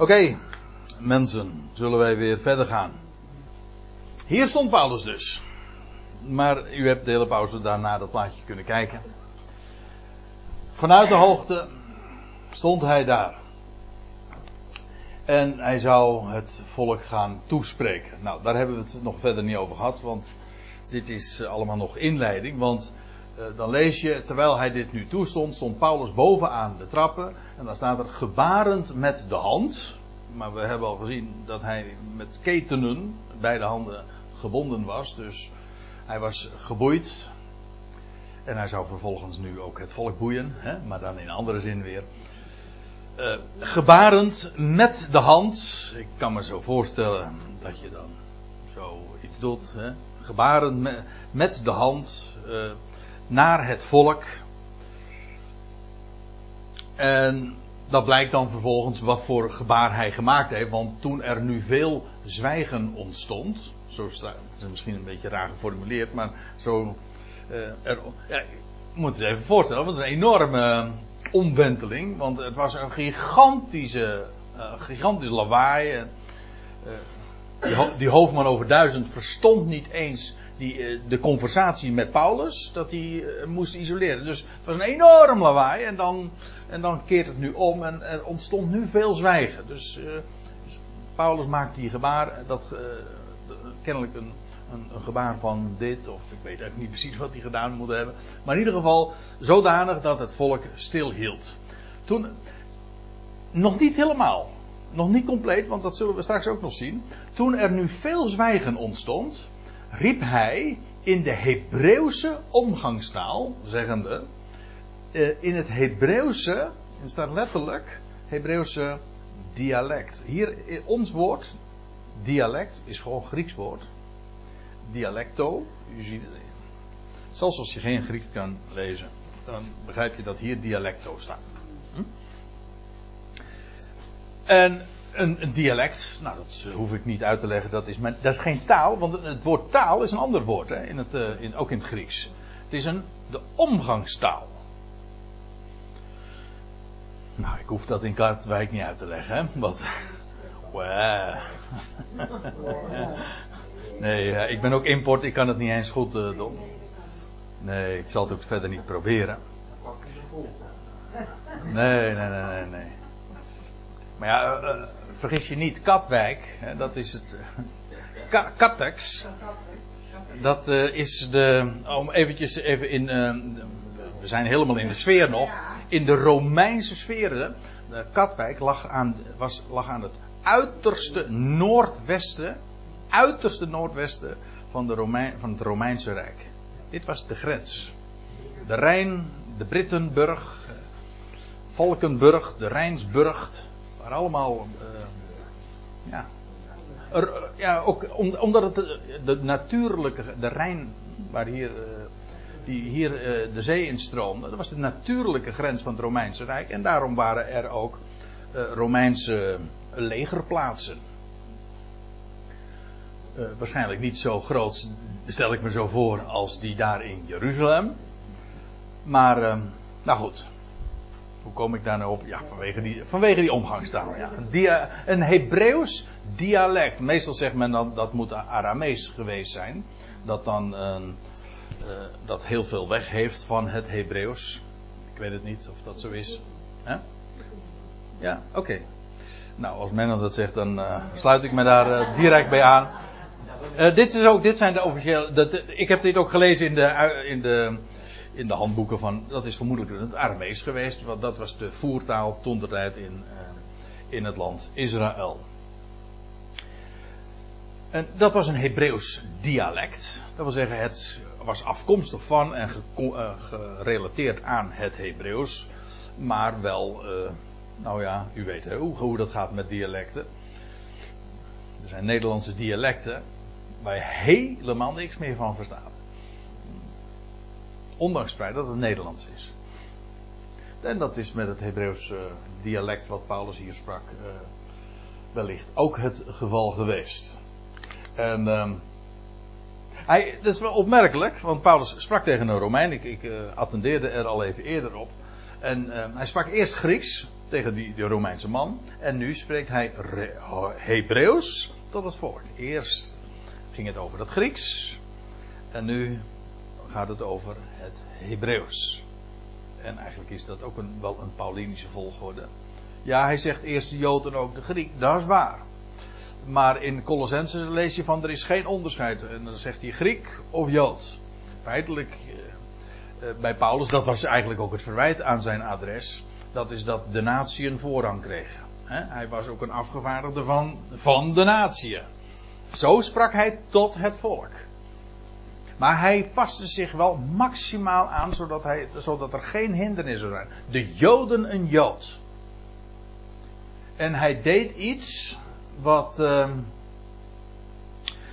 Oké, mensen, zullen wij weer verder gaan. Hier stond Paulus dus. Maar u hebt de hele pauze daarna dat plaatje kunnen kijken. Vanuit de hoogte stond hij daar. En hij zou het volk gaan toespreken. Nou, daar hebben we het nog verder niet over gehad, want dit is allemaal nog inleiding. Want dan lees je, terwijl hij dit nu toestond, stond Paulus bovenaan de trappen. En dan staat er gebarend met de hand. Maar we hebben al gezien dat hij met ketenen, beide handen, gebonden was. Dus hij was geboeid. En hij zou vervolgens nu ook het volk boeien, hè? maar dan in andere zin weer. Uh, gebarend met de hand. Ik kan me zo voorstellen dat je dan zo iets doet. Hè? Gebarend met, met de hand uh, naar het volk. En dat blijkt dan vervolgens wat voor gebaar hij gemaakt heeft. Want toen er nu veel zwijgen ontstond. Zo staat het is misschien een beetje raar geformuleerd, maar zo. Uh, er, ja, je moet je even voorstellen, want het is een enorme omwenteling. Want het was een gigantische, uh, gigantisch lawaai. Die, die, hoofdman over duizend verstond niet eens die, uh, de conversatie met Paulus. Dat hij moest isoleren. Dus het was een enorm lawaai. En dan, en dan keert het nu om. En er ontstond nu veel zwijgen. Dus Paulus maakt die gebaar. Dat kennelijk een een, een, gebaar van dit, of ik weet eigenlijk niet precies wat hij gedaan moet hebben. Maar in ieder geval zodanig dat het volk stilhield. Toen, nog niet helemaal, nog niet compleet, want dat zullen we straks ook nog zien. Toen er nu veel zwijgen ontstond, riep hij in de Hebreeuwse omgangstaal, zeggende, uh, in het Hebreeuwse, er staat letterlijk, Hebreeuwse dialect. Hier, ons woord, dialect, is gewoon Grieks woord dialecto. U ziet het. Zelfs als je geen Grieks kan lezen, dan begrijp je dat hier dialecto staat. Hm? En een, dialect, nou dat hoef ik niet uit te leggen, dat is, dat is geen taal, want het woord taal is een ander woord, hè, in het, uh, in, ook in het Grieks. Het is een, de omgangstaal. Nou, ik hoef dat in Katwijk niet uit te leggen, hè, want. Nee, ik ben ook import, ik kan het niet eens goed uh, doen. Nee, ik zal het ook verder niet proberen. Nee, nee, nee, nee. nee. Maar ja, vergis je niet, Katwijk, dat is het. Uh, Kattex. Dat is de. Om eventjes even in. we zijn helemaal in de sfeer nog. In de Romeinse sfeer. Katwijk lag aan, was, lag aan het uiterste noordwesten uiterste noordwesten van, de Romein, van het Romeinse Rijk. Dit was de grens. De Rijn, de Brittenburg, Valkenburg, de Rijnsburg, waren allemaal. Ja. Ja, ook om, omdat het de, de, natuurlijke. De Rijn, waar hier. Uh, die hier uh, de zee instroomde, dat was de natuurlijke grens van het Romeinse Rijk. En daarom waren er ook Romeinse legerplaatsen. Waarschijnlijk niet zo groot, stel ik me zo voor, als die daar in Jeruzalem. Maar, nou goed. Hoe kom ik daar nou op? Ja, vanwege die, vanwege die omgangstaal. Ja. Een, dia, een Hebreeuws dialect. Meestal zegt men dan dat moet Aramees geweest zijn. Dat dan uh, dat heel veel weg heeft van het Hebreeuws. Ik weet het niet of dat zo is. Ja, oké. Nou, als men dat zegt, dan sluit ik me daar direct bij aan. Dit, is ook, dit zijn de officiële. Dat, ik heb dit ook gelezen in de, in, de, in de handboeken van. Dat is vermoedelijk het Aramees geweest. Want dat was de voertaal toen de tijd in, uh, in het land Israël. En dat was een Hebreeuws dialect. Dat wil zeggen, het was afkomstig van en uh, gerelateerd aan het Hebreeuws. Maar wel, nou ja, u weet hoe, hoe dat gaat met dialecten. Er zijn Nederlandse dialecten waar je helemaal niks meer van verstaat. Ondanks het feit dat het Nederlands is. En dat is met het Hebreeuws uh, dialect wat Paulus hier sprak uh, wellicht ook het geval geweest. En uh, hij, dat is wel opmerkelijk, want Paulus sprak tegen een Romein. Ik, ik uh, attendeerde er al even eerder op. En uh, hij sprak eerst Grieks tegen die, die Romeinse man. En nu spreekt hij Hebreeuws tot het volk. Eerst ging het over het Grieks. En nu gaat het over het Hebreeuws. En eigenlijk is dat ook een, wel een Paulinische volgorde. Ja, hij zegt eerst de Jood en ook de Griek. Dat is waar. Maar in Colossense lees je van er is geen onderscheid. En dan zegt hij Griek of Jood. Feitelijk eh, eh, bij Paulus, dat was eigenlijk ook het verwijt aan zijn adres. Dat is dat de natie een voorrang kregen. Hij was ook een afgevaardigde van, van de natie. Zo sprak hij tot het volk. Maar hij paste zich wel maximaal aan, zodat, hij, zodat er geen hindernissen zijn. De Joden een Jood. En hij deed iets wat, uh,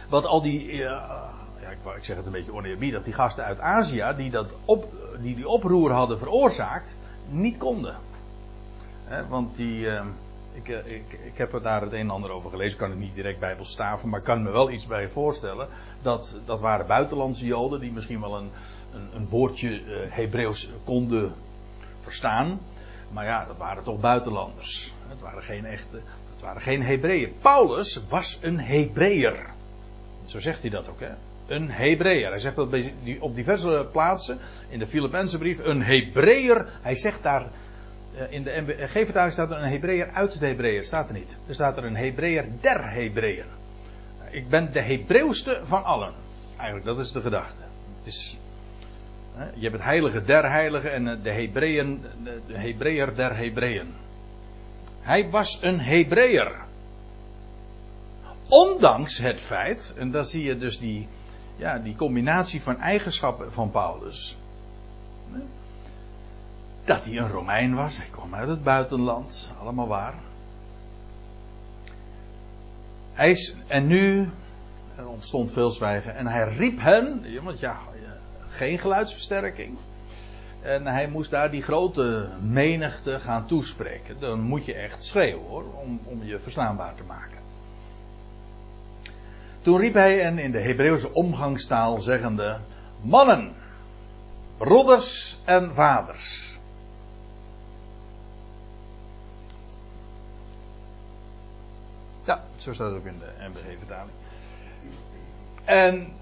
wat al die, uh, ja, ik, ik, zeg het een beetje oneerbiedig, die gasten uit Azië, die dat op, die, die oproer hadden veroorzaakt, niet konden. want die, uh, ik, ik, ik, heb er daar het een en ander over gelezen, kan ik niet direct bijbels staven, maar ik kan me wel iets bij voorstellen. Dat, dat waren buitenlandse joden die misschien wel een, een, een woordje uh, Hebreeuws konden verstaan. Maar ja, dat waren toch buitenlanders. Het waren geen echte, het waren geen Hebreeën. Paulus was een Hebreeër. Zo zegt hij dat ook, hè? Een Hebreeër. Hij zegt dat op diverse plaatsen in de Filipijnse brief. Een Hebreeër. Hij zegt daar. Eh, in de G-vertaling staat er een Hebreeër uit de Hebreeër. Staat er niet. Er staat er een Hebreeër der Hebreeën. Ik ben de Hebreeuwste van allen. Eigenlijk, dat is de gedachte. Het is je hebt het heilige der heiligen en de Hebreeën, de Hebreeër der Hebreeën. Hij was een Hebreeër. Ondanks het feit, en dan zie je dus die, ja, die combinatie van eigenschappen van Paulus. Dat hij een Romein was, hij kwam uit het buitenland, allemaal waar. Hij is, en nu, er ontstond veel zwijgen, en hij riep hen, want ja, geen geluidsversterking. En hij moest daar die grote menigte gaan toespreken. Dan moet je echt schreeuwen hoor, om, om je verstaanbaar te maken. Toen riep hij en in de Hebreeuwse omgangstaal zeggende: Mannen, broeders en vaders. Ja, zo staat het ook in de MBG-vertaling. En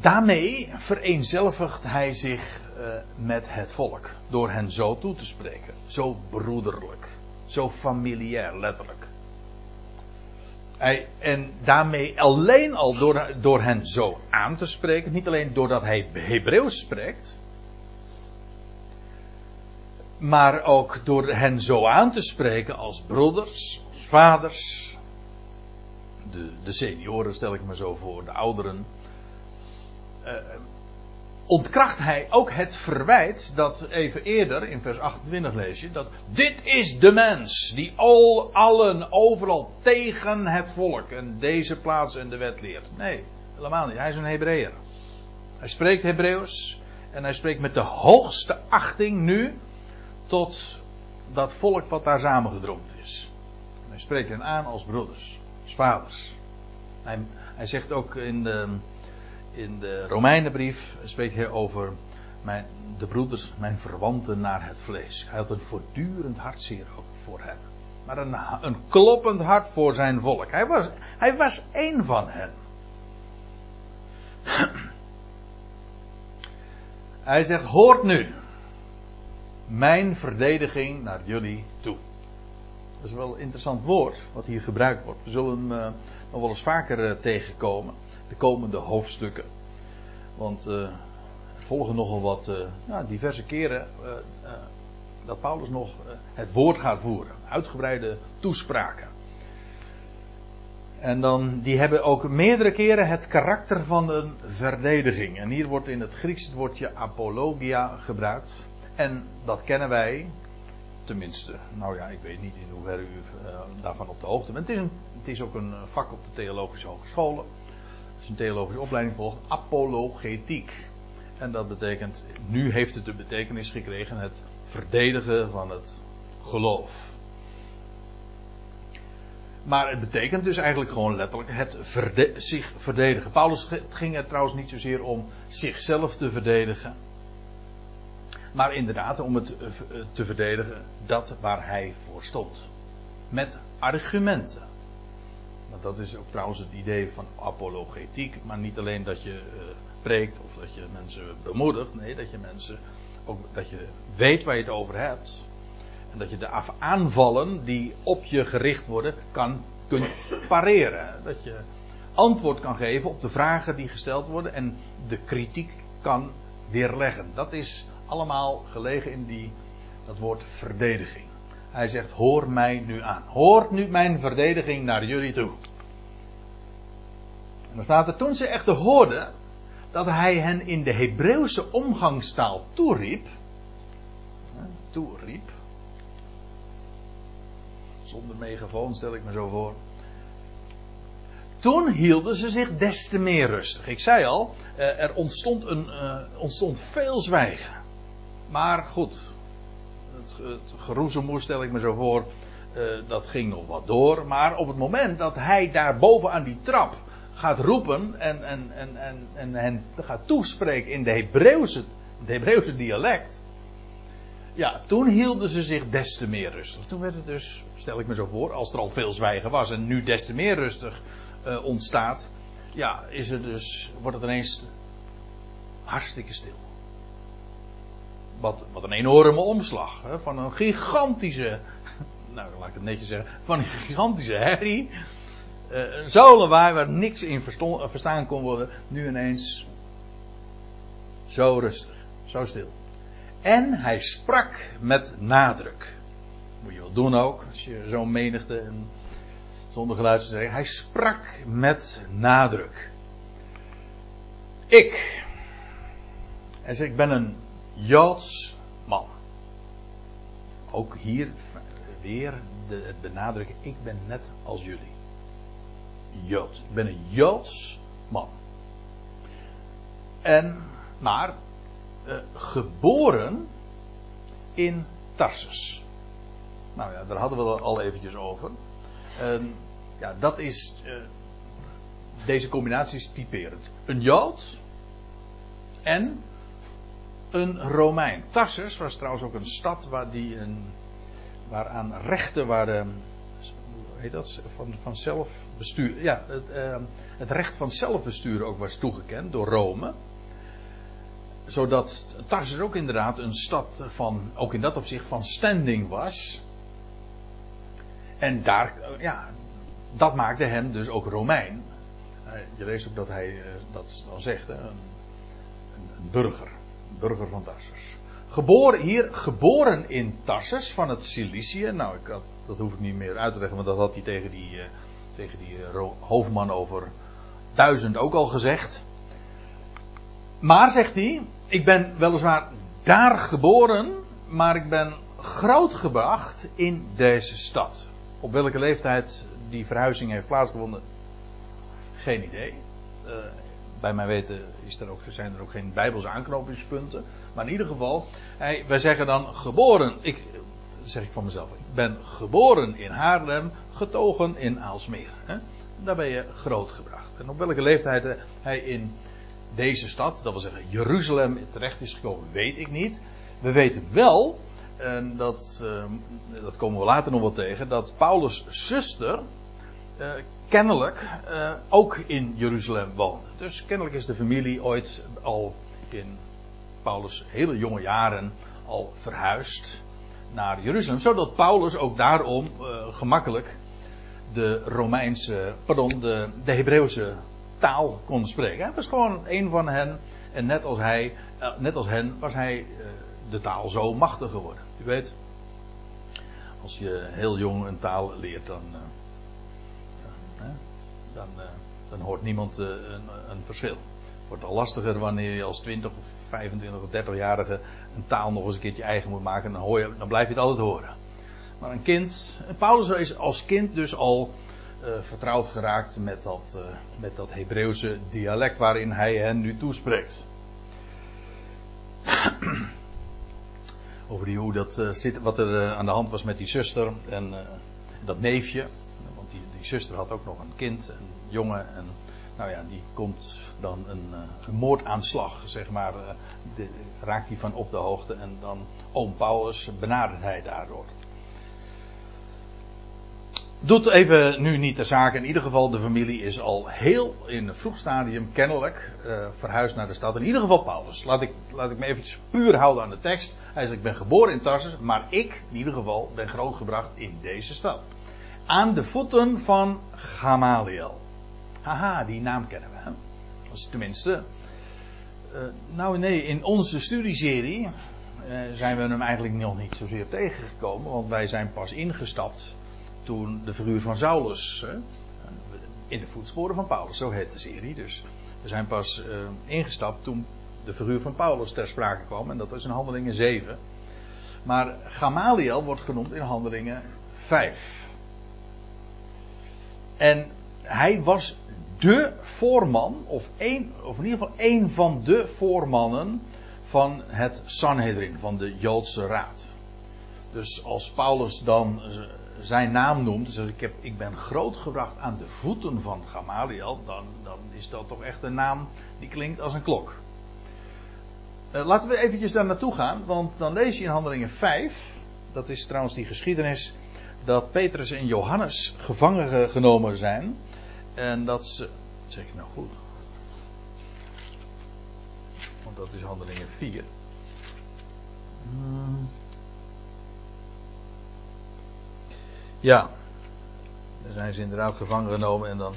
daarmee vereenzelvigt hij zich uh, met het volk. Door hen zo toe te spreken. Zo broederlijk. Zo familiair, letterlijk. Hij, en daarmee alleen al door, door hen zo aan te spreken. Niet alleen doordat hij Hebreeuws spreekt. Maar ook door hen zo aan te spreken als broeders, als vaders. De, de senioren stel ik me zo voor, de ouderen uh, ontkracht hij ook het verwijt dat even eerder in vers 28 lees je dat dit is de mens die al allen overal tegen het volk en deze plaats en de wet leert. Nee, helemaal niet. Hij is een Hebreeër. Hij spreekt Hebreeuws en hij spreekt met de hoogste achting nu tot dat volk wat daar samengedroomd is. hij spreekt hen aan als broeders, vaders. Hij, hij zegt ook in de in de Romeinenbrief spreekt hij over mijn, de broeders, mijn verwanten naar het vlees. Hij had een voortdurend hartzeer voor hen. Maar een, een kloppend hart voor zijn volk. Hij was, hij was één van hen. Hij zegt: Hoort nu mijn verdediging naar jullie toe. Dat is wel een interessant woord wat hier gebruikt wordt. We zullen hem uh, nog wel eens vaker uh, tegenkomen de komende hoofdstukken. Want uh, er volgen nogal wat ja, diverse keren dat Paulus nog het woord gaat voeren. Uitgebreide toespraken. En dan, die hebben ook meerdere keren het karakter van een verdediging. En hier wordt in het Grieks het woordje apologia gebruikt. En dat kennen wij, tenminste, nou ja, ik weet niet in hoeverre u daarvan op de hoogte bent. Het is, een, het is ook een vak op de theologische hogescholen als je een theologische opleiding volgt, apologetiek. En dat betekent, nu heeft het de betekenis gekregen, het verdedigen van het geloof. Maar het betekent dus eigenlijk gewoon letterlijk het zich verdedigen. Paulus ging er trouwens niet zozeer om zichzelf te verdedigen. Maar inderdaad, om het te verdedigen, dat waar hij voor stond. Met argumenten. Want dat is ook trouwens het idee van apologetiek. Maar niet alleen dat je preekt of dat je mensen bemoedigt. Nee, dat je mensen ook dat je weet waar je het over hebt. En dat je de aanvallen die op je gericht worden, kan, kunt pareren. Dat je antwoord kan geven op de vragen die gesteld worden en de kritiek kan weerleggen. Dat is allemaal gelegen in die, dat woord verdediging. Hij zegt: Hoor mij nu aan. Hoort nu mijn verdediging naar jullie toe. En dan staat er: Toen ze echter hoorden dat hij hen in de Hebreeuwse omgangstaal toeriep. Toeriep. Zonder megafoon stel ik me zo voor. Toen hielden ze zich des te meer rustig. Ik zei al, eh, er ontstond, een, uh, ontstond veel zwijgen. Maar goed, het, het geroezemoer stel ik me zo voor, uh, dat ging nog wat door. Maar op het moment dat hij daar boven aan die trap gaat roepen en, en, en, en, en hen gaat toespreken in de Hebreeuwse, het Hebreeuwse dialect. Ja, toen hielden ze zich des te meer rustig. Toen werd het dus, stel ik me zo voor, als er al veel zwijgen was en nu des te meer rustig uh, ontstaat. Ja, is er dus, wordt het ineens hartstikke stil. Wat, wat een enorme omslag. Hè, van een gigantische, nou laat ik het netjes zeggen, van een gigantische herrie uh, een zolenwaai waar niks in verstond, verstaan kon worden, nu ineens zo rustig, zo stil. En hij sprak met nadruk. Moet je wel doen ook, als je zo'n menigte en zonder geluid zeggen. Hij sprak met nadruk. Ik. Zei, ik ben een Joods man. Ook hier weer het benadrukken, ik ben net als jullie. Jood. Ik ben een Joods man. En, maar, uh, geboren in Tarsus. Nou ja, daar hadden we het al eventjes over. Ja, dat is. Uh, deze combinatie is typerend. Een Jood en een Romein. Tarsus was trouwens ook een stad waar die een, waaraan rechten waren heet dat, van, van zelfbestuur. Ja, het, uh, het recht van zelfbestuur ook was toegekend door Rome. Zodat Tarsus ook inderdaad een stad van, ook in dat opzicht, van standing was. En daar, ja, dat maakte hem dus ook Romein. Uh, je leest ook dat hij uh, dat dan zegt, een, een, burger. Burger van Tarsus. Geboren hier, geboren in Tarsus van het Cilicië. Nou, ik dat hoef ik niet meer uit te leggen, want dat had hij tegen die, uh, tegen die uh, hoofdman over duizend ook al gezegd. Maar zegt hij, ik ben weliswaar daar geboren, maar ik ben grootgebracht in deze stad. Op welke leeftijd die verhuizing heeft plaatsgevonden, geen idee. Uh, bij mijn weten is er ook, zijn er ook geen bijbelse aanknopingspunten. Maar in ieder geval, wij zeggen dan geboren. Ik, zeg ik van mezelf. Ik ben geboren in Haarlem, getogen in Aalsmeer. Hè? Daar ben je grootgebracht. En op welke leeftijd hij in deze stad, dat wil zeggen Jeruzalem, terecht is gekomen, weet ik niet. We weten wel, en dat, uh, dat komen we later nog wel tegen, dat Paulus' zuster uh, kennelijk uh, ook in Jeruzalem woonde. Dus kennelijk is de familie ooit al in Paulus' hele jonge jaren al verhuisd naar Jeruzalem. Zodat Paulus ook daarom uh, gemakkelijk de Romeinse, pardon, de, de Hebreeuwse taal kon spreken. Hij was gewoon een van hen. En net als hij, net als hen, was hij de taal zo machtig geworden. U weet, als je heel jong een taal leert, dan, dan, dan hoort niemand een, een verschil. Het wordt al lastiger wanneer je als 20 of 25 of 30-jarige een taal nog eens een keertje eigen moet maken, dan, hoor je, dan blijf je het altijd horen. Maar een kind, Paulus is als kind dus al vertrouwd geraakt met dat, uh, met dat Hebreeuwse dialect waarin hij hen nu toespreekt. Over die, hoe dat zit, wat er aan de hand was met die zuster en dat neefje. Zuster had ook nog een kind, een jongen. En nou ja, die komt dan een, eh, een moordaanslag, zeg maar, eh, de, raakt hij van op de hoogte en dan oom Paulus benadert hij daardoor. Doet even nu niet de zaak. In ieder geval, de familie is al heel in een vroeg stadium kennelijk uh, verhuisd naar de stad. In ieder geval Paulus. Laat ik, laat ik me eventjes puur houden aan de tekst. Hij zegt, ik ben geboren in Tarsus, maar ik, in ieder geval, ben grootgebracht in deze stad. Aan de voeten van Gamaliel. Haha, die naam kennen we. Tenminste. Uh, nou nee, in onze studieserie uh, zijn we hem eigenlijk nog niet zozeer tegengekomen. Want wij zijn pas ingestapt toen de figuur van Saulus. In de voetsporen van Paulus, zo heet de serie. Dus we zijn pas uh, ingestapt toen de figuur van Paulus ter sprake kwam. En dat is in Handelingen 7. Maar Gamaliel wordt genoemd in Handelingen 5. En hij was de voorman, of, of in ieder geval één van de voormannen van het Sanhedrin, van de Joodse Raad. Dus als Paulus dan zijn naam noemt, dus ik, heb, ik ben grootgebracht aan de voeten van Gamaliel, dan, dan is dat toch echt een naam die klinkt als een klok. Uh, laten we eventjes daar naartoe gaan, want dan lees je in Handelingen 5, dat is trouwens die geschiedenis, dat Petrus en Johannes gevangen genomen zijn. En dat ze, zeg ik nou goed, want dat is Handelingen 4. Hmm. Ja. Dan zijn ze inderdaad gevangen genomen en dan.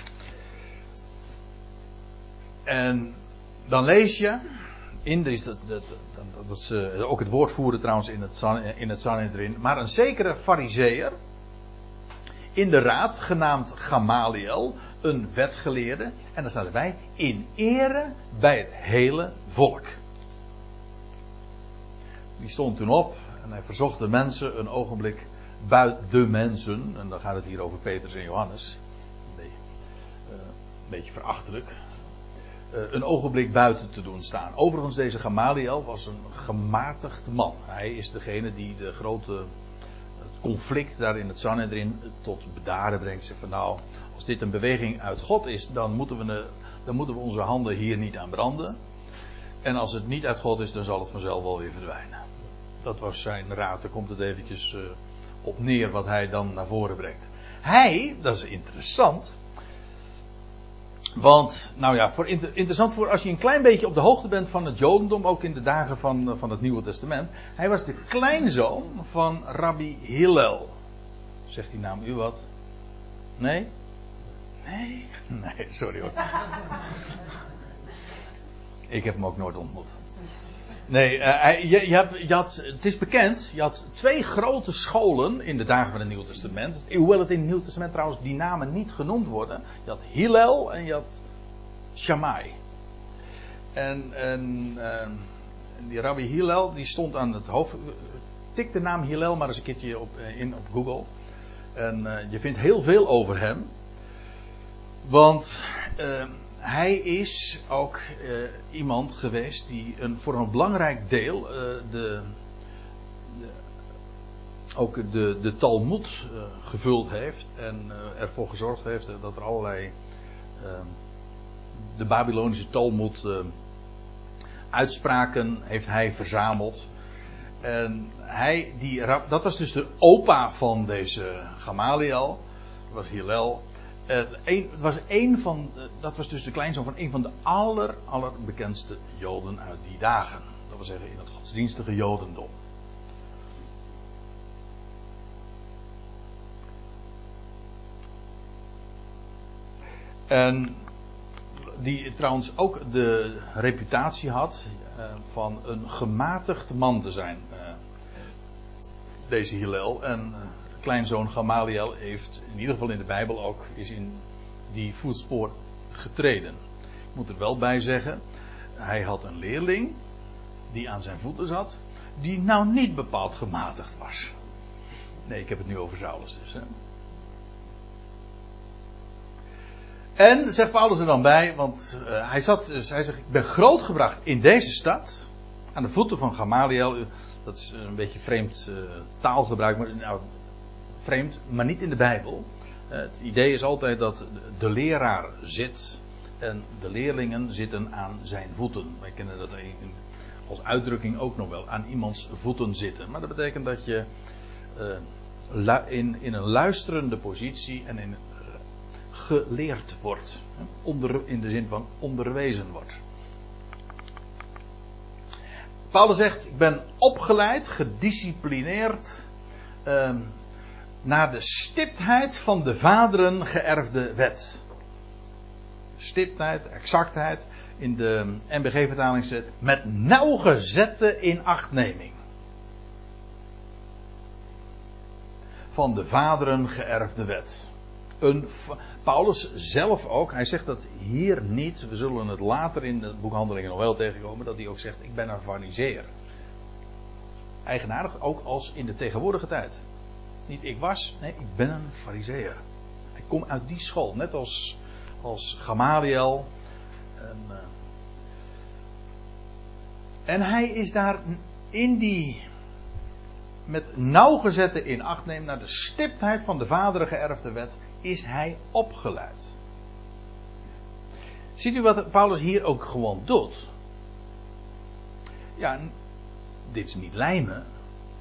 En dan lees je. In dat, dat, dat, dat ze ook het woord voeren trouwens in het, in het Sanhedrin. Maar een zekere fariseer. In de raad, genaamd Gamaliel. Een wetgeleerde. En dan staat erbij. In ere bij het hele volk. Die stond toen op. En hij verzocht de mensen een ogenblik buiten de mensen, en dan gaat het hier over Petrus en Johannes, een beetje, uh, een beetje verachtelijk, uh, een ogenblik buiten te doen staan. Overigens, deze Gamaliel was een gematigd man. Hij is degene die de grote conflict daar in het Sanhedrin tot bedaren brengt. Zegt van nou, als dit een beweging uit God is, dan moeten we, dan moeten we onze handen hier niet aan branden. En als het niet uit God is, dan zal het vanzelf wel weer verdwijnen. Dat was zijn raad. Daar komt het eventjes uh, op neer wat hij dan naar voren brengt. Hij, dat is interessant. Want, nou ja, voor interessant voor als je een klein beetje op de hoogte bent van het Jodendom, ook in de dagen van, van het Nieuwe Testament. Hij was de kleinzoon van Rabbi Hillel. Zegt die naam u wat? Nee? Nee? Nee, sorry hoor. Ik heb hem ook nooit ontmoet. Nee, uh, je, je, had, je, had, het is bekend, je had twee grote scholen in de dagen van het Nieuwe Testament. Hoewel het in het Nieuwe Testament trouwens die namen niet genoemd worden. Je had Hillel en je had Shammai. En, en uh, die rabbi Hillel, die stond aan het hoofd. Tik de naam Hillel maar eens een keertje op, uh, in op Google. En je vindt heel veel over hem. Want hij is ook uh, iemand geweest die een, voor een belangrijk deel uh, de, de, ook de, de Talmud uh, gevuld heeft en ervoor gezorgd heeft dat er allerlei de Babylonische Talmud uitspraken heeft hij verzameld. En hij, die, dat was dus de opa van deze Gamaliel, dat was Hillel. Een, het was een van, dat was dus de kleinzoon van een van de aller, allerbekendste Joden uit die dagen. Dat wil zeggen in het godsdienstige Jodendom. En die trouwens ook de reputatie had uh, van een gematigd man te zijn. deze Hillel. En kleinzoon Gamaliel heeft, in ieder geval in de Bijbel ook, is in die voetspoor getreden. Ik moet er wel bij zeggen, hij had een leerling die aan zijn voeten zat, die nou niet bepaald gematigd was. Nee, ik heb het nu over Saulus dus. Hè. En, zegt Paulus er dan bij, want uh, hij, zat, dus hij zegt, ik ben grootgebracht in deze stad, aan de voeten van Gamaliel. Dat is een beetje vreemd uh, taalgebruik, maar nou, vreemd, maar niet in de Bijbel. Het idee is altijd dat de leraar zit en de leerlingen zitten aan zijn voeten. Wij kennen dat als uitdrukking ook nog wel, aan iemands voeten zitten. Maar dat betekent dat je uh, in, in een luisterende positie en in, uh, geleerd wordt. In de zin van onderwezen wordt. Paulus zegt: Ik ben opgeleid, gedisciplineerd. Uh, naar de stiptheid van de vaderen geërfde wet. Stiptheid, exactheid. In de MBG-vertaling zit met nauwgezette inachtneming. Van de vaderen geërfde wet. Een, Paulus zelf ook, hij zegt dat hier niet, we zullen het later in de boekhandelingen nog wel tegenkomen, dat hij ook zegt: Ik ben een fariseer. Eigenaardig ook als in de tegenwoordige tijd. Niet ik was, nee, ik ben een fariseer. Ik kom uit die school, net als, als Gamaliel. En, uh, en hij is daar in die met nauwgezette in acht nemen naar de stiptheid van de vaderen geërfde wet, is hij opgeleid. Ziet u wat Paulus hier ook gewoon doet? Ja, dit is niet lijmen,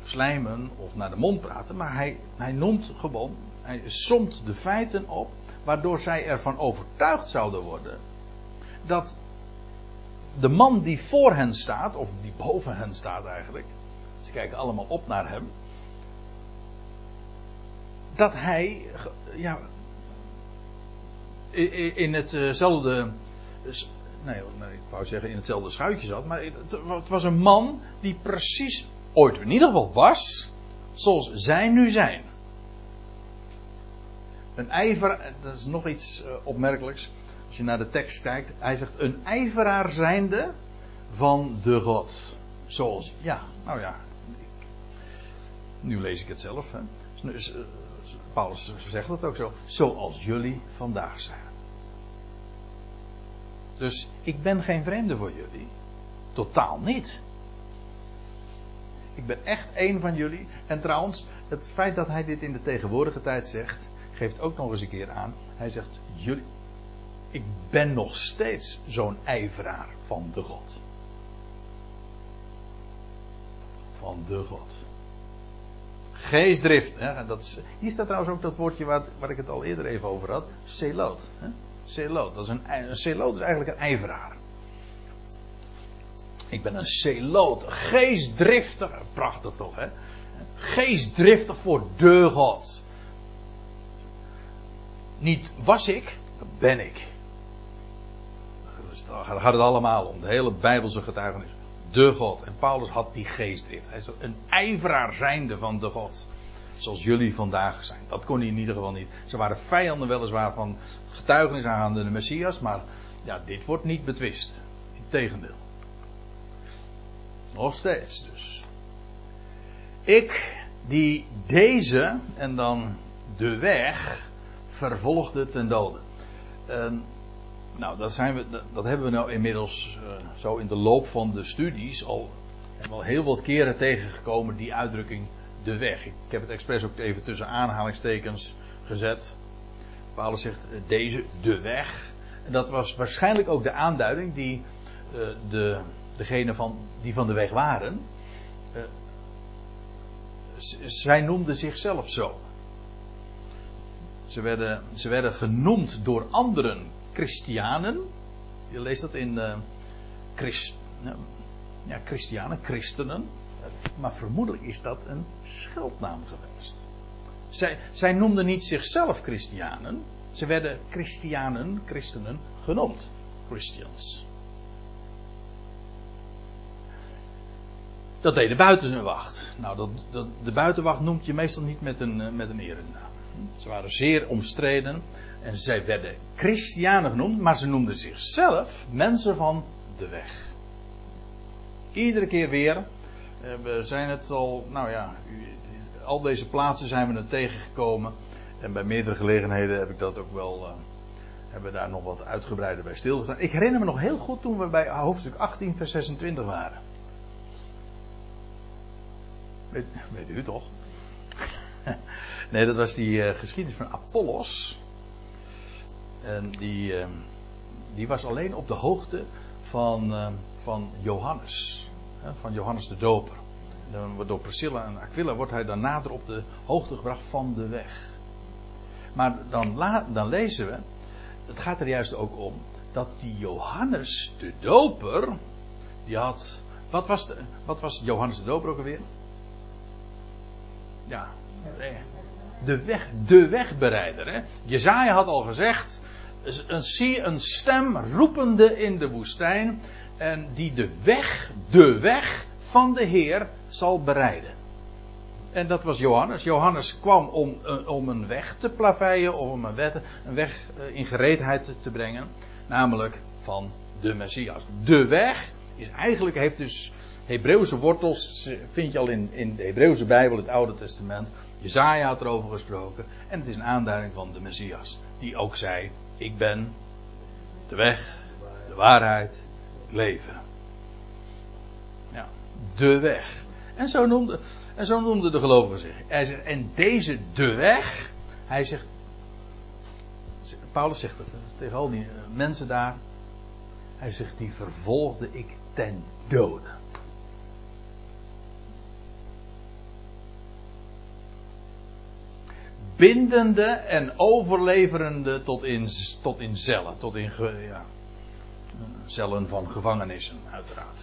slijmen of naar de mond praten, maar hij, hij noemt gewoon, hij somt de feiten op, waardoor zij ervan overtuigd zouden worden dat de man die voor hen staat, of die boven hen staat eigenlijk, ze kijken allemaal op naar hem, dat hij, ja, in hetzelfde, nee, nee, ik wou zeggen in hetzelfde schuitje zat, maar het was een man die precies ooit in ieder geval was, zoals zij nu zijn. Een ijver, dat is nog iets eh, opmerkelijks. Als je naar de tekst kijkt, hij zegt een ijveraar zijnde van de God. Zoals, ja, nou ja. Nu lees ik het zelf. Hè. Dus, eh, Paulus zegt het ook zo. Zoals jullie vandaag zijn. Dus ik ben geen vreemde voor jullie. Totaal niet. Ik ben echt één van jullie. En trouwens, het feit dat hij dit in de tegenwoordige tijd zegt, geeft ook nog eens een keer aan. Hij zegt, jullie, ik ben nog steeds zo'n ijveraar van de God. Van de God. Geestdrift. Hè, dat is, hier staat trouwens ook dat woordje waar, ik het al eerder even over had. Celoot. Hè? Celoot. Dat is een, een is eigenlijk een ijveraar. Ik ben een celoot, geestdriftig. Prachtig toch, hè? Geestdriftig voor de God. Niet was ik, ben ik. Daar gaat het allemaal om. De hele Bijbelse getuigenis. De God. En Paulus had die geestdrift. Hij is een ijveraar zijnde van de God. Zoals jullie vandaag zijn. Dat kon hij in ieder geval niet. Ze waren vijanden weliswaar van getuigenis aangaande de Messias. Maar ja, dit wordt niet betwist. Integendeel. Nog steeds dus. Ik die deze en dan de weg vervolgde ten dode. Uh, nou, dat, zijn we, dat, hebben we nou inmiddels uh, zo in de loop van de studies al, al heel wat keren tegengekomen, die uitdrukking de weg. Ik, heb het expres ook even tussen aanhalingstekens gezet. Paulus zegt uh, deze de weg. En dat was waarschijnlijk ook de aanduiding die uh, de degene van, die van de weg waren, uh, zij noemden zichzelf zo. Ze werden, ze werden genoemd door anderen Christianen. Je leest dat in uh, Christ, ja, Christianen, christenen. Maar vermoedelijk is dat een scheldnaam geweest. Zij, zij noemden niet zichzelf Christianen. Ze werden Christianen, christenen genoemd. Christians. Dat deed de buitenwacht. Nou, dat, dat, de buitenwacht noemt je meestal niet met een, eh, met een. Ze waren zeer omstreden. En zij werden christianen genoemd, maar ze noemden zichzelf mensen van de weg. Iedere keer weer. Eh, we zijn het al, nou ja, al deze plaatsen zijn we er tegengekomen. En bij meerdere gelegenheden heb ik dat ook wel, hebben we daar nog wat uitgebreider bij stilgestaan. Ik herinner me nog heel goed toen we bij hoofdstuk 18, vers 26 waren. Weet, weet u toch? nee, dat was die uh, geschiedenis van Apollos. En die, uh, die was alleen op de hoogte van, uh, van Johannes. Van Johannes de Doper. Door Priscilla en Aquila wordt hij dan nader op de hoogte gebracht van de weg. Maar dan, dan lezen we, het gaat er juist ook om, dat die Johannes de Doper, die had, wat was, de, wat was Johannes de Doper ook alweer? Ja, de weg, de wegbereider. Hè? Jezaja had al gezegd, een, zie een stem roepende in de woestijn en die de weg, de weg van de Heer zal bereiden. En dat was Johannes. Johannes kwam om, eh, om een weg te plaveien, om een, wet, een weg eh, in gereedheid te brengen. Namelijk van de Messias. De weg is eigenlijk, heeft dus Hebreeuwse wortels, vind je al in, in de Hebreeuwse Bijbel, het Oude Testament. Jezaja had erover gesproken. En het is een aanduiding van de Messias. Die ook zei, ik ben de weg, de waarheid, het leven. Ja, de weg. En zo noemde, en zo de gelovige zich. Hij zegt, en deze de weg, hij zegt, Paulus zegt het tegen al die mensen daar. Hij zegt, die vervolgde ik ten dode. Bindende en overleverende tot in, tot in cellen, tot in ja, cellen van gevangenissen, uiteraard.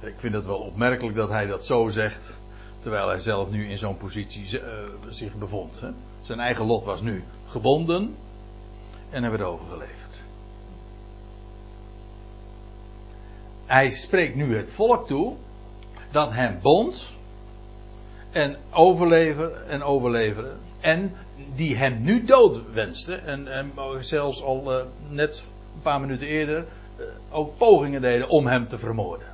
Ik vind het wel opmerkelijk dat hij dat zo zegt, terwijl hij zelf nu in zo'n positie uh, zich bevond. Hè. Zijn eigen lot was nu gebonden en hij werd overgeleverd. Hij spreekt nu het volk toe dat hem bond en overleven en overleveren. En die hem nu dood wenste. En, en zelfs al uh, net een paar minuten eerder uh, ook pogingen deden om hem te vermoorden.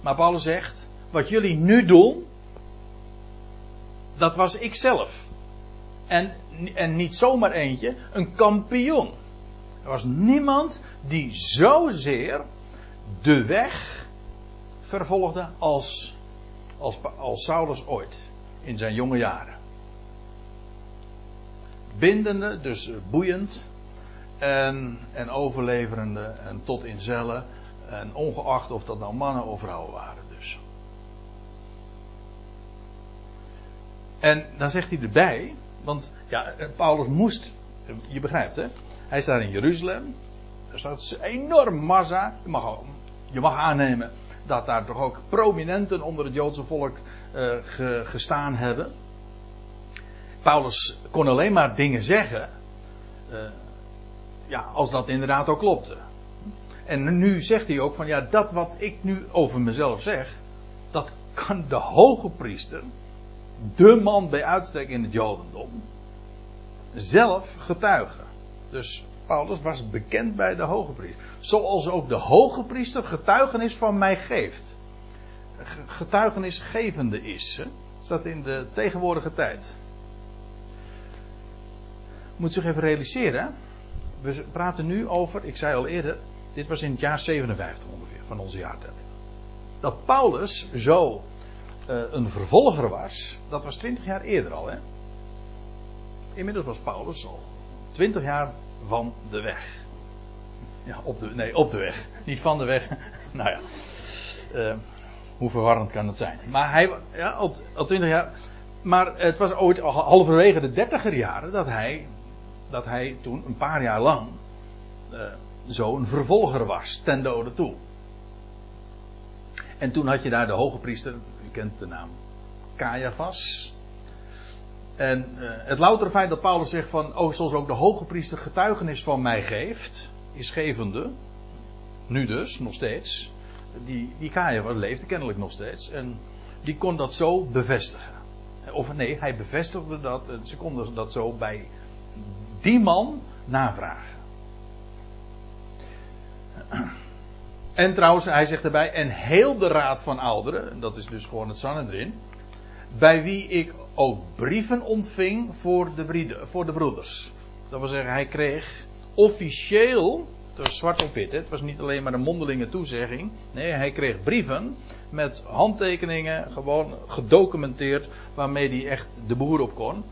Maar Paulus zegt: Wat jullie nu doen, dat was ik zelf. En, en niet zomaar eentje, een kampioen. Er was niemand die zozeer de weg vervolgde als als, als Saulus ooit in zijn jonge jaren. Bindende, dus boeiend en, en overleverende en tot in cellen. En ongeacht of dat nou mannen of vrouwen waren dus. En dan zegt hij erbij, want ja, Paulus moest, je begrijpt hè, hij staat in Jeruzalem. Er staat een enorm massa. Je mag, je mag aannemen dat daar toch ook prominenten onder het Joodse volk uh, gestaan hebben. Paulus kon alleen maar dingen zeggen. Uh, ja, als dat inderdaad ook klopte. En nu zegt hij ook van ja, dat wat ik nu over mezelf zeg, dat kan de hoge priester, de man bij uitstek in het Jodendom, zelf getuigen. Dus Paulus was bekend bij de hoge priester. Zoals ook de hoge priester getuigenis van mij geeft. Getuigenisgevende is. Hè? Staat in de tegenwoordige tijd. Moet zich even realiseren. We praten nu over, ik zei al eerder, dit was in het jaar 57 ongeveer van onze jaartelling. Dat Paulus zo uh, een vervolger was, dat was 20 jaar eerder al. Hè? Inmiddels was Paulus al 20 jaar van de weg. Ja, op de, nee, op de weg. Niet van de weg. nou ja. Uh, hoe verwarrend kan het zijn? Maar hij, ja, al, al 20 jaar. Maar het was ooit halverwege de dertiger jaren dat hij, dat hij toen een paar jaar lang uh, zo een vervolger was, ten dode toe. En toen had je daar de hoge priester, u kent de naam Caiaphas. En uh, het loutere feit dat Paulus zegt van, oh, zoals ook de hoge priester getuigenis van mij geeft, is gevende, nu dus, nog steeds, die, die Caiaphas leefde kennelijk nog steeds, en die kon dat zo bevestigen. Of nee, hij bevestigde dat, en ze konden dat zo bij die man navragen. En trouwens, hij zegt erbij, en heel de raad van ouderen, dat is dus gewoon het Sanhedrin, bij wie ik ook brieven ontving voor de, voor de broeders. Dat wil zeggen, hij kreeg officieel, was zwart op wit, het was niet alleen maar een mondelinge toezegging. Nee, hij kreeg brieven met handtekeningen, gewoon gedocumenteerd, waarmee hij echt de boer op kon.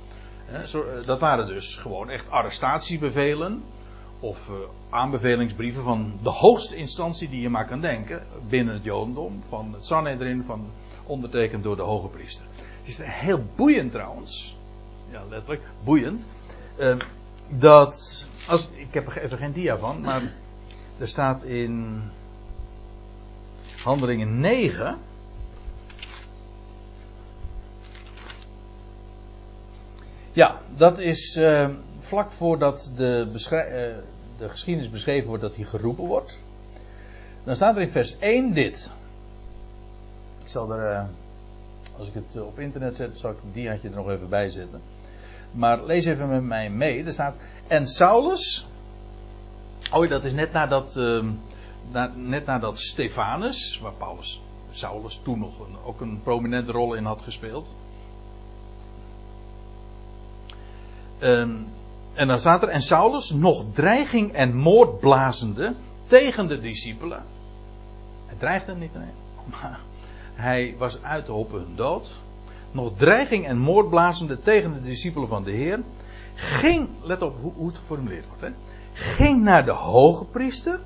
Dat waren dus gewoon echt arrestatiebevelen of uh, aanbevelingsbrieven van de hoogste instantie die je maar kan denken binnen het Jodendom, van het Sanhedrin, van ondertekend door de hoge priester. Het is heel boeiend trouwens, ja letterlijk, boeiend, uh, dat, als, ik heb er even geen dia van, maar er staat in Handelingen 9, Ja, dat is uh, vlak voordat de, uh, de, geschiedenis beschreven wordt dat hij geroepen wordt. Dan staat er in vers 1 dit. Zal er, uh, als ik het op internet zet, zal ik het diaatje er nog even bij zetten. Maar lees even met mij mee. Er staat, en Saulus. Oh, dat is net nadat, ehm, net nadat Stefanus, waar Paulus, Saulus toen nog een, ook een prominente rol in had gespeeld. Um, en dan staat er, en Saulus nog dreiging en moord blazende tegen de discipelen. Hij dreigde niet, nee, maar hij was uit op hun dood. Nog dreiging en moord blazende tegen de discipelen van de Heer. Ging, let op hoe, het geformuleerd wordt, hè. Ging naar de hoge priester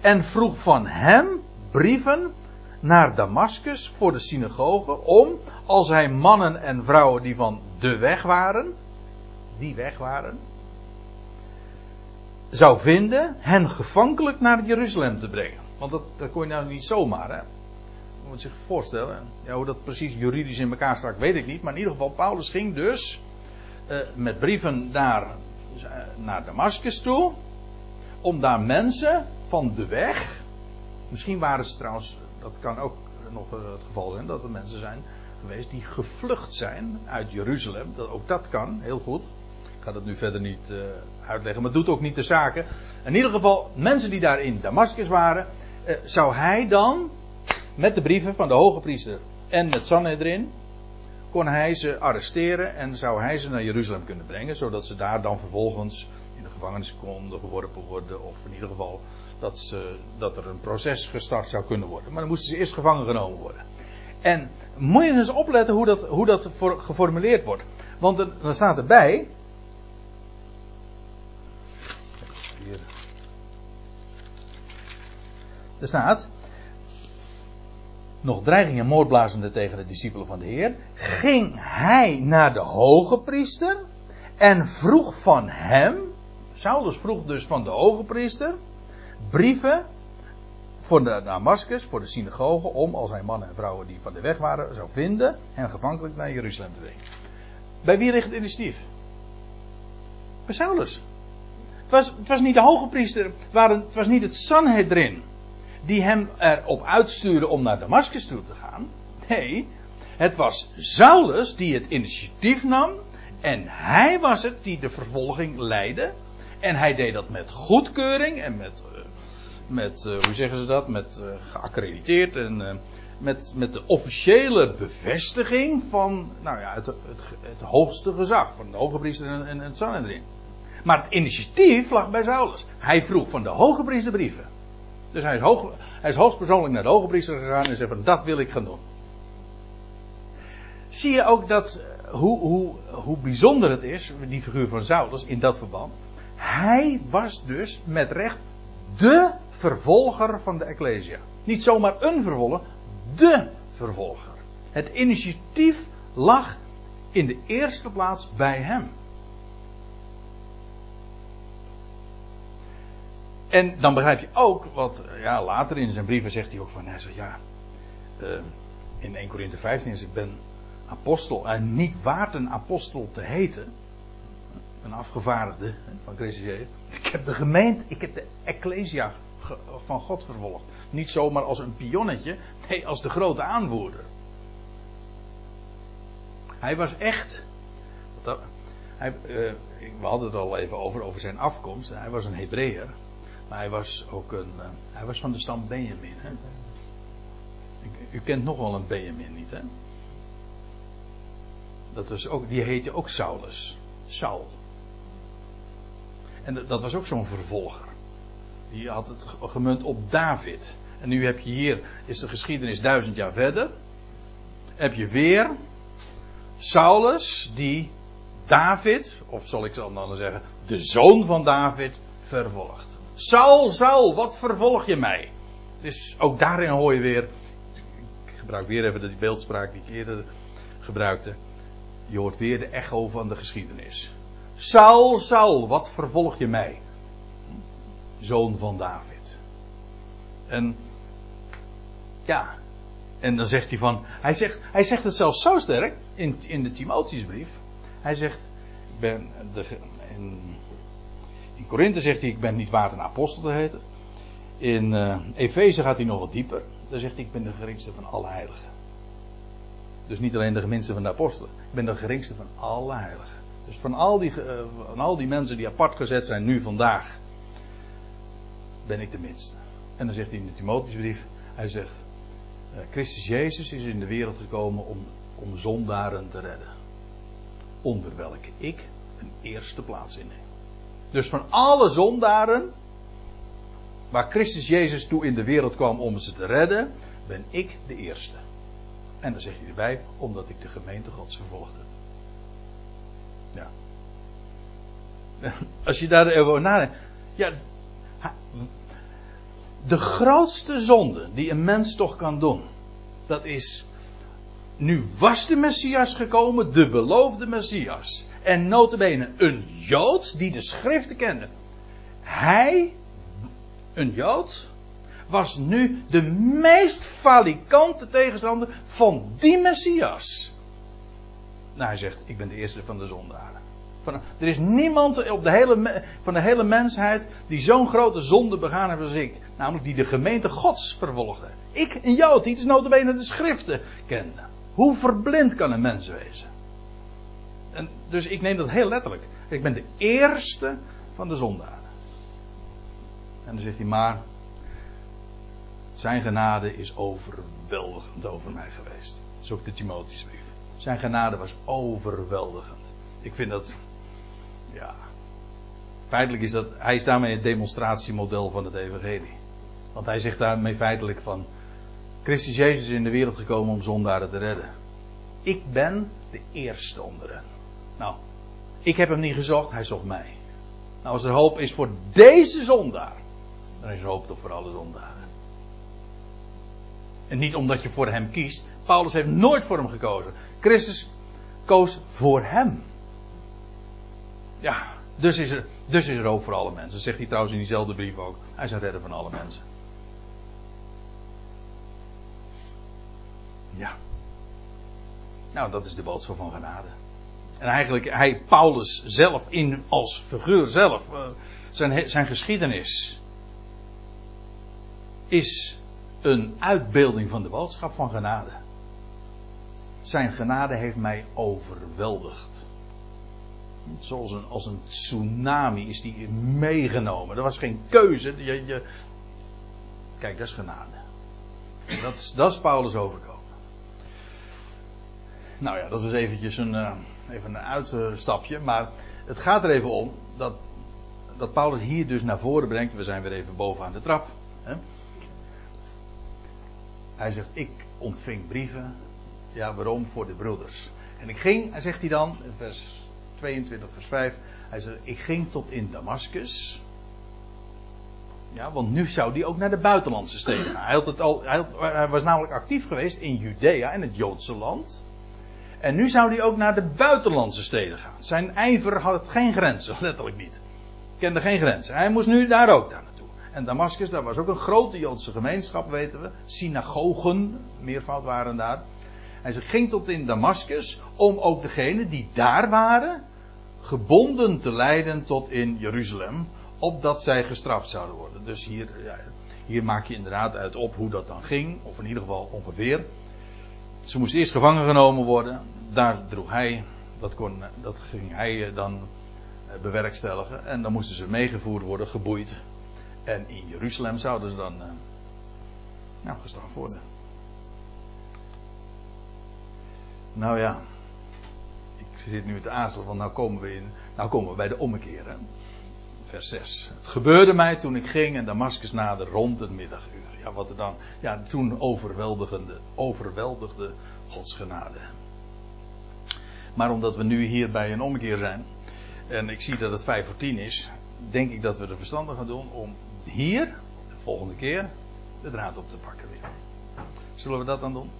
en vroeg van hem brieven naar Damascus voor de synagoge om, als hij mannen en vrouwen die van de weg waren, die weg waren, zou vinden hen gevankelijk naar Jeruzalem te brengen. Want dat, dat kon je nou niet zomaar, hè. Moet zich voorstellen. Ja, hoe dat precies juridisch in elkaar stak, weet ik niet. Maar in ieder geval, Paulus ging dus uh, met brieven naar, uh, naar Damascus toe. Om daar mensen van de weg. Misschien waren ze trouwens, dat kan ook nog het geval zijn, dat er mensen zijn geweest die gevlucht zijn uit Jeruzalem. Dat, ook dat kan, heel goed. Ik ga dat nu verder niet uitleggen, maar het doet ook niet de zaken. In ieder geval, mensen die daar in Damascus waren, zou hij dan met de brieven van de hoge priester en met Sanhedrin, kon hij ze arresteren en zou hij ze naar Jeruzalem kunnen brengen, zodat ze daar dan vervolgens in de gevangenis konden geworpen worden, of in ieder geval dat, ze, dat er een proces gestart zou kunnen worden. Maar dan moesten ze eerst gevangen genomen worden. En moet je eens opletten hoe dat, hoe dat geformuleerd wordt. Want er, staat erbij. Er staat. Nog dreiging en moordblazende tegen de discipelen van de Heer. Ging hij naar de hoge priester. En vroeg van hem. Saulus vroeg dus van de hoge priester. Brieven. Voor de Damascus, voor de synagoge. Om als hij mannen en vrouwen die van de weg waren zou vinden. hen gevankelijk naar Jeruzalem te brengen. Bij wie richt het initiatief? Bij Saulus was, het was niet de hoge priester, het, waren, het was niet het Sanhedrin die hem erop uitstuurde om naar Damascus toe te gaan. Nee, het was Saulus die het initiatief nam en hij was het die de vervolging leidde. En hij deed dat met goedkeuring en met, uh, met uh, hoe zeggen ze dat, met uh, geaccrediteerd en met, met de officiële bevestiging van nou ja, het, het, het hoogste gezag van de hoge priester en, en het Sanhedrin. Maar het initiatief lag bij Saulus. Hij vroeg van de hoge priester brieven. Dus hij is, hoog, hij is hoogstpersoonlijk naar de hoge priester gegaan en zei van dat wil ik gaan doen. Zie je ook dat, eh, hoe, hoe, hoe bijzonder het is, die figuur van Saulus in dat verband. Hij was dus met recht de vervolger van de Ecclesia. Niet zomaar een vervolger, de vervolger. Het initiatief lag in de eerste plaats bij hem. En dan begrijp je ook, wat ja, later in zijn brieven zegt hij ook van, hij zegt ja, uh, in 1 Korinthe 15 is ik ben apostel en niet waard een apostel te heten. Een afgevaardigde van Christus. Ik heb de gemeente, ik heb de ecclesia van God vervolgd. Niet zomaar als een pionnetje, nee, als de grote aanvoerder. Hij was echt. Hij, uh, we hadden het al even over, over zijn afkomst. Hij was een Hebreeër. Maar hij was ook een. Uh, hij was van de stam Benjamin. Hè? U, kent nog wel een Benjamin niet, hè? Dat was ook, die heette ook Saulus. Saul. En dat was ook zo'n vervolger. Die had het gemunt op David. En nu heb je hier, is de geschiedenis duizend jaar verder. Heb je weer Saulus die David, of zal ik dan zeggen, de zoon van David, vervolgt. Saul, Saul, wat vervolg je mij? Het is, ook daarin hoor je weer, ik gebruik weer even die beeldspraak die ik eerder gebruikte. Je hoort weer de echo van de geschiedenis. Saul, Saul, wat vervolg je mij? Zoon van David. En ja, en dan zegt hij van, hij zegt, hij zegt het zelfs zo sterk in, in de Timotheusbrief. Hij zegt, ik ben, de, in Korinthe zegt hij, ik ben niet waard een apostel te heten. In uh, Efeze gaat hij nog wat dieper. Dan zegt hij, ik ben de geringste van alle heiligen. Dus niet alleen de geminste van de apostelen. Ik ben de geringste van alle heiligen. Dus van al die, uh, van al die mensen die apart gezet zijn nu vandaag, ben ik de minste. En dan zegt hij in de Timotheusbrief, hij zegt, uh, Christus Jezus is in de wereld gekomen om, om zondaren te redden. Onder welke ik een eerste plaats inneem. Dus van alle zondaren, waar Christus Jezus toe in de wereld kwam om ze te redden, ben ik de eerste. En dan zegt hij erbij, omdat ik de gemeente Gods vervolgde. Ja. Als je daar even over nadenkt. Ja, de grootste zonde die een mens toch kan doen, dat is. Nu was de Messias gekomen, de beloofde Messias. En notabene een Jood die de schriften kende. Hij, een Jood, was nu de meest falikante tegenstander van die Messias. Nou, hij zegt, ik ben de eerste van de zondaren. Van, er is niemand op de hele, van de hele mensheid die zo'n grote zonde begaan heeft als ik. Namelijk die de gemeente gods vervolgde. Ik, een Jood, die dus notabene de schriften kende. Hoe verblind kan een mens wezen? En dus ik neem dat heel letterlijk. Ik ben de eerste van de zondaren. En dan zegt hij maar, zijn genade is overweldigend over mij geweest. Ook de Timotheusbrief. Zijn genade was overweldigend. Ik vind dat, ja. Feitelijk is dat, hij is daarmee het demonstratiemodel van het Evangelie. Want hij zegt daarmee feitelijk van, Christus Jezus is in de wereld gekomen om zondaren te redden. Ik ben de eerste onder hen. Nou, ik heb hem niet gezocht, hij zocht mij. Nou, als er hoop is voor deze zondaar, dan is er hoop toch voor alle zondaren. En niet omdat je voor hem kiest. Paulus heeft nooit voor hem gekozen. Christus koos voor hem. Ja, dus is er, dus is er voor alle mensen. Zegt hij trouwens in diezelfde brief ook. Hij is een redder van alle mensen. Ja. Nou, dat is de boodschap van genade. En eigenlijk, hij, Paulus zelf, in, als figuur zelf, uh, zijn, zijn geschiedenis is een uitbeelding van de boodschap van genade. Zijn genade heeft mij overweldigd. Zoals een, als een tsunami is die meegenomen. Er was geen keuze. Je, je... Kijk, dat is genade. Dat is, dat is Paulus overkomen. Nou ja, dat was eventjes een, uh, even een uitstapje. Maar het gaat er even om dat, dat Paulus hier dus naar voren brengt. We zijn weer even bovenaan de trap. Hè? Hij zegt, ik ontving brieven. Ja, waarom? Voor de broeders. En ik ging, zegt hij dan, in vers 22, vers 5. Hij zegt, ik ging tot in Damascus. Ja, want nu zou hij ook naar de buitenlandse steden. Hij, het al, hij, hij was namelijk actief geweest in Judea, in het Joodse land. En nu zou hij ook naar de buitenlandse steden gaan. Zijn ijver had geen grenzen, letterlijk niet. Kende geen grenzen. Hij moest nu daar ook naar naartoe. En Damascus, daar was ook een grote Joodse gemeenschap, weten we. Synagogen, meervoud waren daar. Hij ging tot in Damascus om ook degenen die daar waren, gebonden te leiden tot in Jeruzalem, opdat zij gestraft zouden worden. Dus hier, ja, hier maak je inderdaad uit op hoe dat dan ging, of in ieder geval ongeveer. Ze moesten eerst gevangen genomen worden. Daar droeg hij, dat, kon, dat ging hij dan eh, bewerkstelligen. En dan moesten ze meegevoerd worden, geboeid. En in Jeruzalem zouden ze dan uh, nou, gestraft worden. Nou ja, ik zit nu te aarzelen, want nou komen we, in, nou komen we bij de ommekeer. Vers 6. Het gebeurde mij toen ik ging en Damascus nader rond het middaguur. Ja, wat er dan. Ja, toen overweldigende, overweldigde Gods genade. Maar omdat we nu hier bij een omkeer zijn. En ik zie dat het 5 voor 10 is. denk ik dat we er verstandig gaan doen om hier, de volgende keer, de draad op te pakken weer. Zullen we dat dan doen?